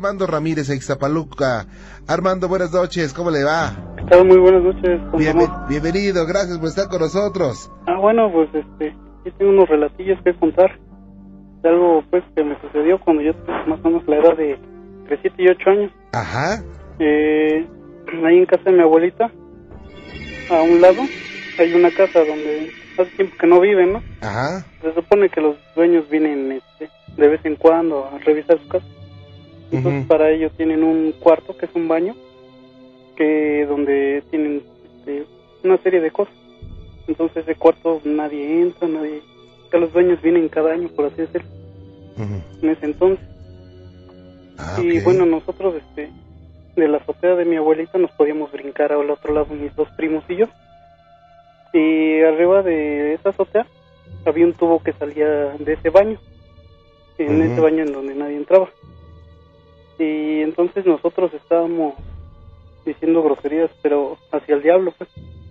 Armando Ramírez, Ixtapaluca. Armando, buenas noches, ¿cómo le va? ¿Qué Muy buenas noches. ¿cómo Bien- bienvenido, gracias por estar con nosotros. Ah, bueno, pues este, yo tengo unos relatillos que contar de algo pues que me sucedió cuando yo tenía más o menos la edad de entre 7 y 8 años. Ajá, Eh, ahí en casa de mi abuelita, a un lado, hay una casa donde hace tiempo que no viven, ¿no? ajá, Se supone que los dueños vienen este, de vez en cuando a revisar su casa. Entonces para ello tienen un cuarto que es un baño, que donde tienen este, una serie de cosas. Entonces ese cuarto nadie entra, nadie... Los dueños vienen cada año, por así decirlo, en ese entonces. Ah, Y bueno, nosotros este, de la azotea de mi abuelita nos podíamos brincar al otro lado mis dos primos y yo. Y arriba de esa azotea había un tubo que salía de ese baño, en ese baño en donde nadie entraba. Y entonces nosotros estábamos diciendo groserías, pero hacia el diablo, pues,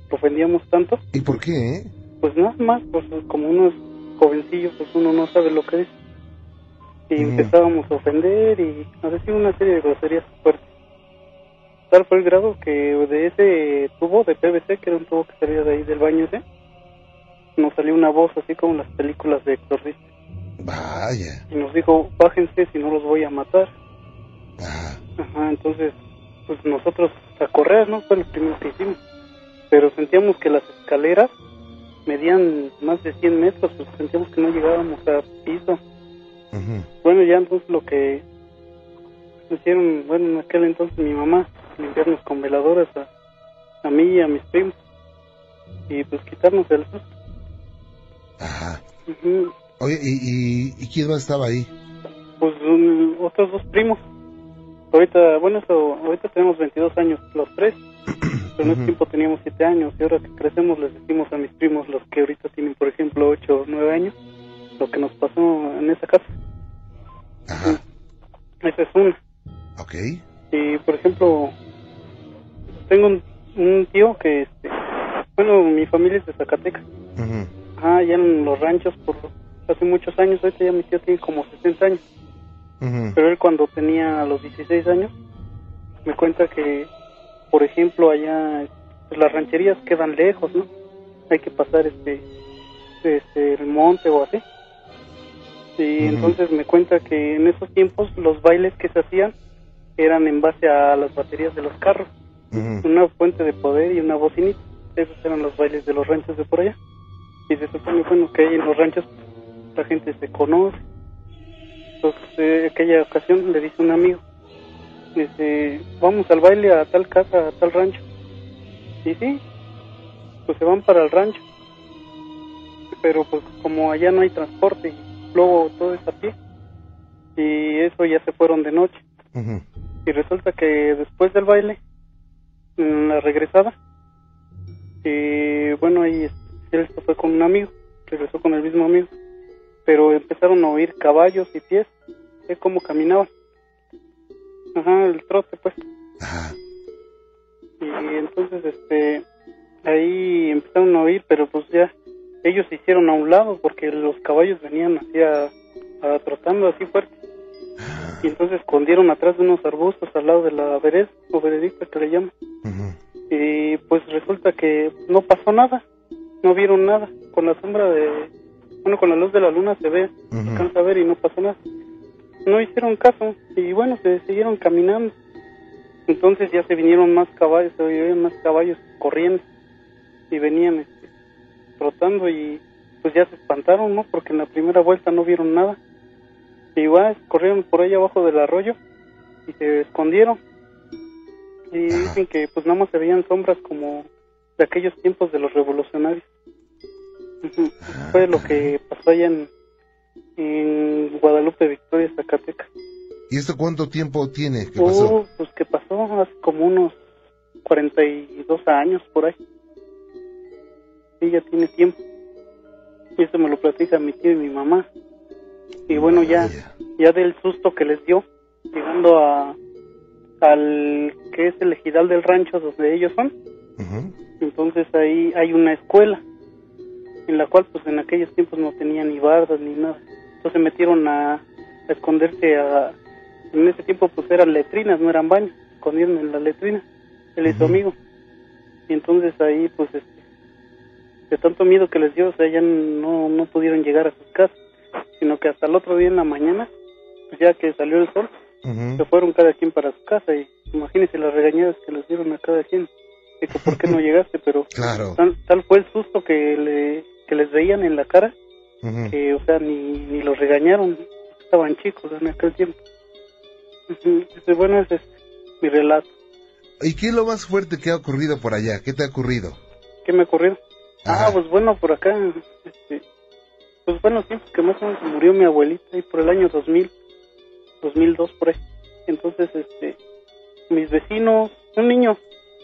lo ofendíamos tanto, ¿Y por qué? eh? pues nada más, pues como unos jovencillos, pues uno no sabe lo que es. Y Ujú. empezábamos a ofender y a decir una serie de groserías fuertes. Tal fue el grado que de ese tubo de PVC, que era un tubo que salía de ahí del baño ese, nos salió una voz así como en las películas de exorcista. Vaya. Y nos dijo, bájense si no los voy a matar. Ajá. Entonces, pues nosotros a correr, ¿no? Fue lo primero que hicimos. Pero sentíamos que las escaleras medían más de 100 metros, pues sentíamos que no llegábamos a piso. Bueno, ya entonces lo que hicieron, bueno, en aquel entonces mi mamá, limpiarnos con veladoras a, a mí y a mis primos. Y pues quitarnos el susto. Ajá. Oye, ¿y, y, y quién más estaba ahí? Pues un- otros dos primos. Ahorita, bueno, eso, ahorita tenemos 22 años los tres, pero en ese tiempo teníamos 7 años y ahora que crecemos les decimos a mis primos, los que ahorita tienen, por ejemplo, 8 o 9 años, lo que nos pasó en esa casa. Ajá. Esa es una. Ok. Y, por ejemplo, tengo un, un tío que, este, bueno, mi familia es de Zacatecas. Ujú. Ah, ya en los ranchos por hace muchos años, ahorita ya mi tío tiene como 60 años. Pero él cuando tenía los 16 años me cuenta que, por ejemplo, allá pues, las rancherías quedan lejos, ¿no? Hay que pasar este, este el monte o así. Y entonces me cuenta que en esos tiempos los bailes que se hacían eran en base a las baterías de los carros, una fuente de poder y una bocinita. Esos eran los bailes de los ranchos de por allá. Y se supone, bueno, que ahí en los ranchos la gente se conoce. Entonces, eh, aquella ocasión le dice un amigo, dice, vamos al baile a tal casa, a tal rancho. Y sí, pues se van para el rancho. Pero pues como allá no hay transporte luego todo es a pie. Y eso ya se fueron de noche. Y resulta que después del baile, en la regresada, y bueno, ahí él se fue con un amigo, regresó con el mismo amigo, pero empezaron a oír caballos y pies, de cómo caminaban. Ajá, el trote, pues. Ajá. Y entonces, este, ahí empezaron a oír, pero pues ya, ellos se hicieron a un lado porque los caballos venían así a, a trotando así fuerte. Y entonces escondieron atrás de unos arbustos al lado de la vereda, o veredicta que le llaman. Y pues resulta que no pasó nada, no vieron nada. Con la sombra de, bueno, con la luz de la luna se ve, se Ujú. alcanza a ver y no pasó nada. No hicieron caso y bueno, se siguieron caminando. Entonces ya se vinieron más caballos, se oyeron más caballos corriendo y venían este, trotando y pues ya se espantaron, ¿no? Porque en la primera vuelta no vieron nada. Y igual corrieron por ahí abajo del arroyo y se escondieron. Y dicen que pues nada más se veían sombras como de aquellos tiempos de los revolucionarios. Ah, Fue lo que pasó allá en, en Guadalupe, Victoria, Zacatecas. ¿Y esto cuánto tiempo tiene que pasó? Oh, pues que pasó hace como unos 42 años por ahí. Sí, ya tiene tiempo. Y eso me lo platica mi tío y mi mamá. Y bueno, ya, ya del susto que les dio, llegando a al que es el ejidal del rancho donde ellos son, entonces ahí hay una escuela en la cual pues en aquellos tiempos no tenía ni bardas ni nada. Entonces se metieron a, a esconderse a, en ese tiempo pues eran letrinas, no eran baños, escondieron en la letrina, él y su amigo. Y entonces ahí pues este, de tanto miedo que les dio, o sea, ya no, no pudieron llegar a sus casas, sino que hasta el otro día en la mañana, pues ya que salió el sol, se fueron cada quien para su casa y imagínense las regañadas que les dieron a cada quien. De que por qué no llegaste, pero Claro. tal, tal fue el susto que, le, que les veían en la cara que, o sea, ni, ni los regañaron, estaban chicos en aquel tiempo. Bueno, ese es mi relato. ¿Y qué es lo más fuerte que ha ocurrido por allá? ¿Qué te ha ocurrido? ¿Qué me ocurrió? Ajá. Ah, pues bueno, por acá, este, pues fue en los tiempos que más o menos murió mi abuelita, y por el año 2000, 2002 por ahí. Entonces, este, mis vecinos, un niño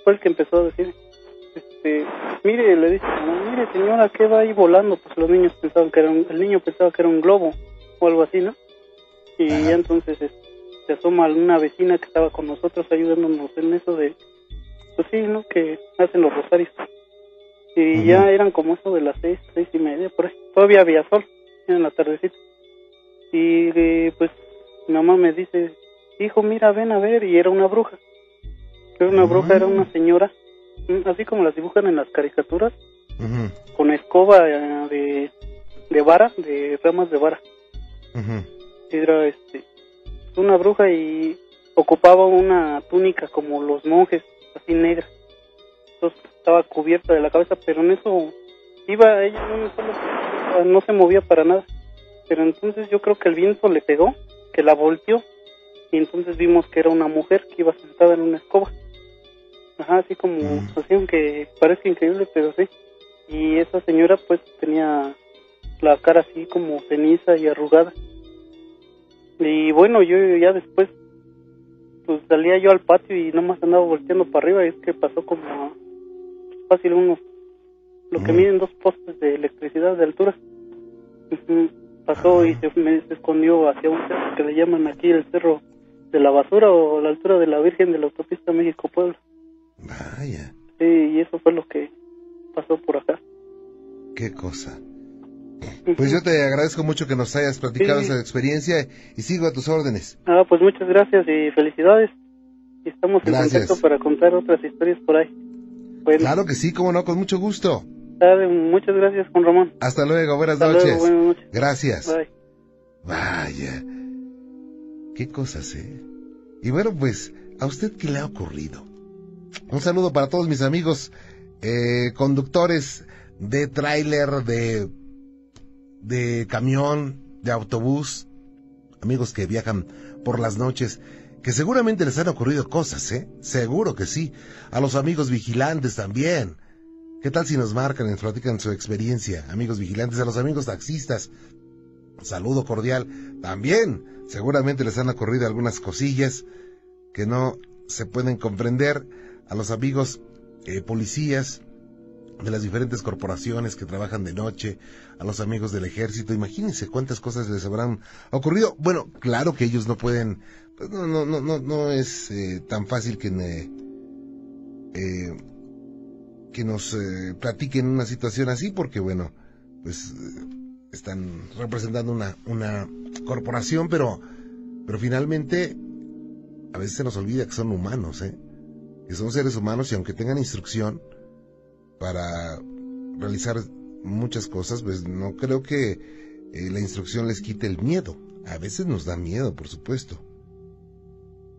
fue el que empezó a decir, este, mire, le dice, "No, mire señora, ¿qué va ahí volando? Pues los niños pensaban que era un, el niño pensaba que era un globo o algo así, ¿no? Y Ajá. ya entonces se asoma una vecina que estaba con nosotros ayudándonos en eso de, pues sí, ¿no? Que hacen los rosarios. Y ya eran como eso de las seis, seis y media, por ahí. Todavía había sol en la tardecita. Y eh, pues mi mamá me dice, hijo, mira, ven a ver. Y era una bruja. Era una bruja, era una señora, mm, así como las dibujan en las caricaturas, con escoba eh, de, de vara, de ramas de vara. Era este, una bruja y ocupaba una túnica como los monjes, así negra. Entonces estaba cubierta de la cabeza, pero en eso iba ella solo- no se movía para nada. Pero entonces yo creo que el viento le pegó, que la volteó y entonces vimos que era una mujer que iba sentada en una escoba. Ajá, así como, Mm. así aunque parece increíble, pero sí. Y esa señora pues tenía la cara así como ceniza y arrugada. Y bueno, yo ya después, pues salía yo al patio y nomás andaba volteando para arriba y es que pasó como a- fácil unos, lo que Mm. miden dos postes de electricidad de altura. Pasó y se, me- se escondió hacia un cerro que le llaman aquí el cerro de la basura o la altura de la Virgen de la autopista México-Puebla. Vaya, Sí, y eso fue lo que pasó por acá. qué cosa. Pues yo te agradezco mucho que nos hayas platicado Sí. esa experiencia y sigo a tus órdenes. Ah, pues muchas gracias y felicidades. Y estamos en Gracias. contacto para contar otras historias por ahí. Bueno, Claro que sí, cómo no, con mucho gusto. muchas gracias, Juan Ramón. Hasta luego, buenas Hasta noches. luego, buenas noches. Gracias. Bye. Vaya, qué cosas, ¿eh? Y bueno, pues, ¿a usted qué le ha ocurrido? Un saludo para todos mis amigos eh, conductores de tráiler, de, de camión, de autobús, amigos que viajan por las noches, que seguramente les han ocurrido cosas, ¿eh? Seguro que sí. A los amigos vigilantes también. ¿Qué tal si nos marcan y nos platican su experiencia? Amigos vigilantes, a los amigos taxistas, saludo cordial. También, seguramente les han ocurrido algunas cosillas que no se pueden comprender a los amigos eh, policías de las diferentes corporaciones que trabajan de noche, a los amigos del ejército. Imagínense cuántas cosas les habrán ocurrido. Bueno, claro que ellos no pueden, pues no, no, no, no, no es eh, tan fácil que, eh, eh, que nos eh, platiquen una situación así, porque bueno, pues eh, están representando una, una corporación, pero, pero finalmente a veces se nos olvida que son humanos, ¿eh? Que son seres humanos y aunque tengan instrucción para realizar muchas cosas, pues no creo que eh, la instrucción les quite el miedo. A veces nos da miedo, por supuesto.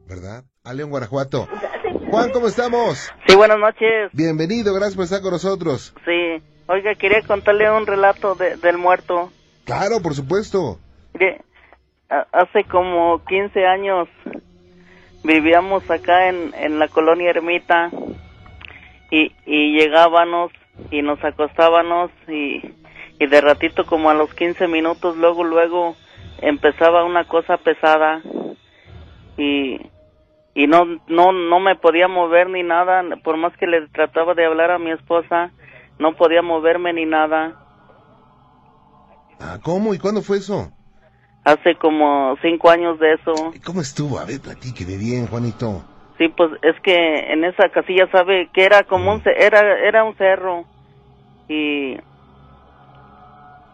¿Verdad? A León, Guanajuato. Juan, ¿cómo estamos? Sí, buenas noches. Bienvenido, gracias por estar con nosotros. Sí. Oiga, quería contarle un relato de- del muerto. Claro, por supuesto. Mire, hace como 15 años vivíamos acá en, en la colonia Ermita y, y llegábamos y nos acostábamos y, y de ratito como a los 15 minutos luego luego empezaba una cosa pesada y y no no no me podía mover ni nada por más que le trataba de hablar a mi esposa no podía moverme ni nada Ah, ¿cómo y cuándo fue eso? Hace como cinco años de eso ¿Y ¿Cómo estuvo? A ver, platíqueme bien, Juanito. Sí, pues es que en esa casilla sabe que era como un ce- era era un cerro y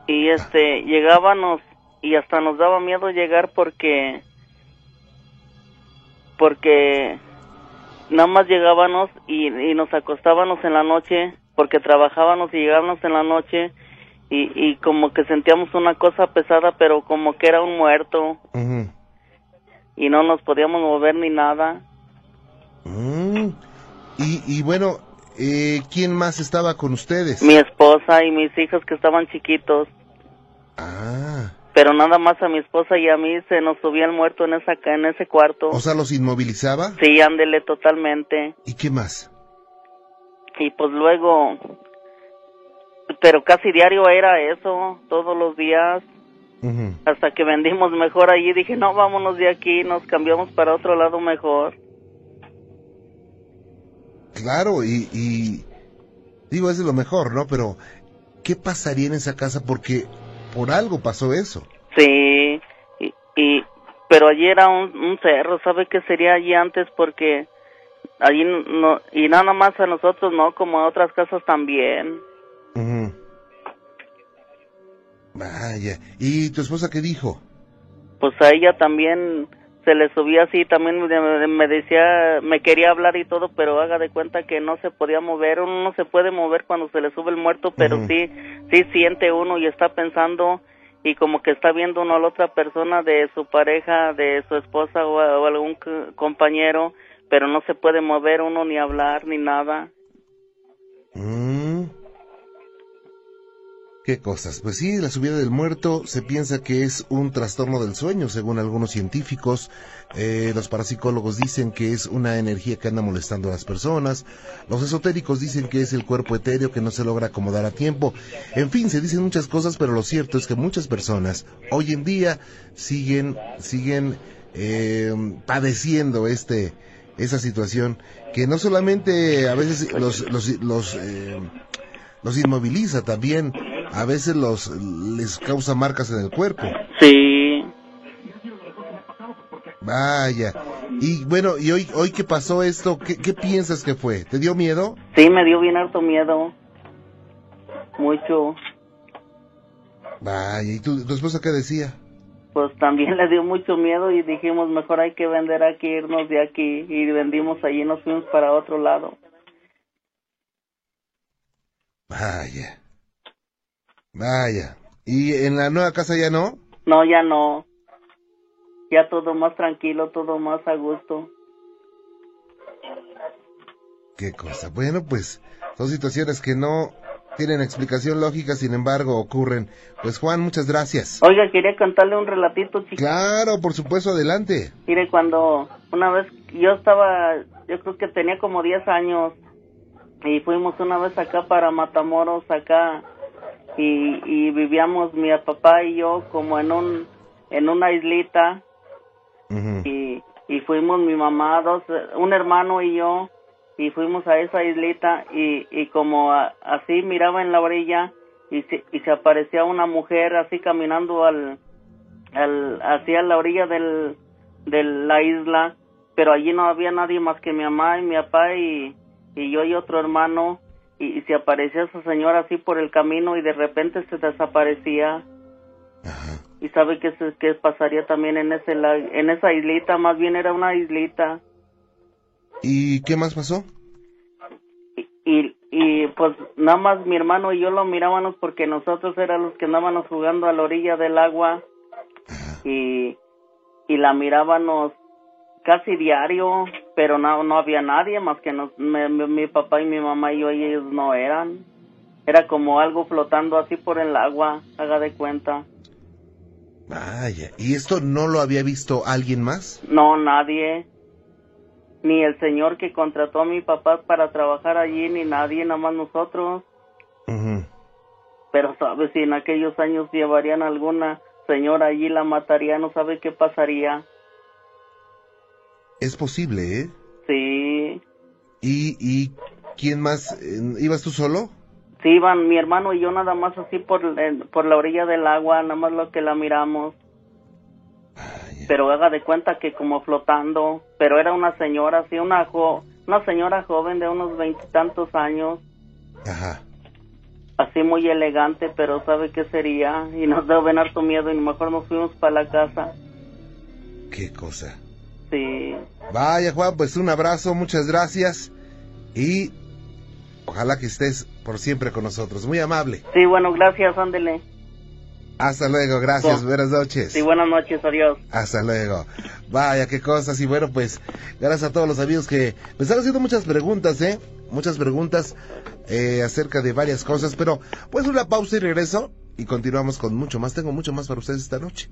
y este llegábamos y hasta nos daba miedo llegar porque porque nada más llegábamos y, y nos acostábamos en la noche porque trabajábamos y llegábamos en la noche y, y como que sentíamos una cosa pesada pero como que era un muerto Ujú. y no nos podíamos mover ni nada. Mm. Y, y bueno, eh, ¿quién más estaba con ustedes? Mi esposa y mis hijos que estaban chiquitos, Ah, pero nada más a mi esposa y a mí se nos subía el muerto en esa en ese cuarto. o sea, los inmovilizaba. Sí, ándele totalmente. ¿Y qué más? Y pues luego, pero casi diario era eso, todos los días, hasta que vendimos mejor allí. Dije, no, vámonos de aquí, nos cambiamos para otro lado mejor. Claro, y, y digo, es de lo mejor, ¿no? Pero, ¿qué pasaría en esa casa? Porque por algo pasó eso. Sí, y, y pero allí era un, un cerro, ¿sabe qué sería allí antes? Porque allí no, y nada más a nosotros, ¿no? Como a otras casas también. Vaya, ¿y tu esposa qué dijo? Pues a ella también se le subía así, también me, me decía, me quería hablar y todo, pero haga de cuenta que no se podía mover, uno no se puede mover cuando se le sube el muerto, pero sí, sí siente uno y está pensando y como que está viendo uno a la otra persona de su pareja, de su esposa o, o algún compañero, pero no se puede mover uno ni hablar ni nada. ¿Qué cosas? Pues sí, la subida del muerto se piensa que es un trastorno del sueño, según algunos científicos. Eh, los parapsicólogos dicen que es una energía que anda molestando a las personas. Los esotéricos dicen que es el cuerpo etéreo que no se logra acomodar a tiempo. En fin, se dicen muchas cosas, pero lo cierto es que muchas personas hoy en día siguen, siguen eh, padeciendo este, esa situación que no solamente a veces los, los, los eh, los inmoviliza también, a veces los les causa marcas en el cuerpo. Sí, Vaya. Y bueno, y hoy hoy que pasó esto, ¿qué, qué piensas que fue? ¿Te dio miedo? sí me dio bien harto miedo, mucho. Vaya, ¿y tu, tu esposa qué decía? pues también le dio mucho miedo y dijimos mejor hay que vender aquí, irnos de aquí y vendimos allí y nos fuimos para otro lado. Vaya. Vaya. ¿Y en la nueva casa ya no? No, ya no. Ya todo más tranquilo, todo más a gusto. Qué cosa. Bueno, pues son situaciones que no tienen explicación lógica, sin embargo ocurren. Pues Juan, muchas gracias. Oiga, quería contarle un relatito, chico. Claro, por supuesto, adelante. Mire, cuando una vez yo estaba, yo creo que tenía como 10 años y fuimos una vez acá para Matamoros, acá, y, y vivíamos mi papá y yo como en un, en una islita. Y, y fuimos mi mamá, dos, un hermano y yo, y fuimos a esa islita y, y como a- así miraba en la orilla y se, y se aparecía una mujer así caminando al, al hacia la orilla del, de la isla, pero allí no había nadie más que mi mamá y mi papá y, y yo y otro hermano y, se aparecía esa señora así por el camino y de repente se desaparecía Ajá. y sabe qué, se- pasaría también en ese en esa islita más bien era una islita ¿Y qué más pasó? y, y y pues nada más mi hermano y yo lo mirábamos porque nosotros éramos los que andábamos jugando a la orilla del agua Ajá. y y la mirábamos casi diario pero no no había nadie más que nos, me- me- mi papá y mi mamá y yo y ellos no eran era como algo flotando así por el agua haga de cuenta Vaya, ¿y esto no lo había visto alguien más? No, nadie. Ni el señor que contrató a mi papá para trabajar allí, ni nadie, nada más nosotros. Pero sabe si en aquellos años llevarían alguna señora allí, la mataría, no sabe qué pasaría. Es posible, ¿eh? Sí, ¿Y, y quién más? Eh, ¿Ibas tú solo? sí, iban mi hermano y yo nada más así por, por la orilla del agua, nada más lo que la miramos. Vaya. Pero haga de cuenta que como flotando, pero era una señora, sí, una, jo una señora joven de unos veintitantos años. Ajá. así muy elegante, pero sabe qué sería y nos dio bien harto miedo y mejor nos fuimos para la casa. Qué cosa. Vaya, Juan, pues un abrazo, muchas gracias. Y ojalá que estés por siempre con nosotros. Muy amable. Sí, bueno, gracias, ándele. Hasta luego, gracias, buenas noches. Sí, buenas noches, adiós. Hasta luego. Vaya, qué cosas. Y bueno, pues, gracias a todos los amigos que me están haciendo muchas preguntas, ¿eh? Muchas preguntas eh, acerca de varias cosas. Pero, pues, una pausa y regreso. Y continuamos con mucho más. Tengo mucho más para ustedes esta noche.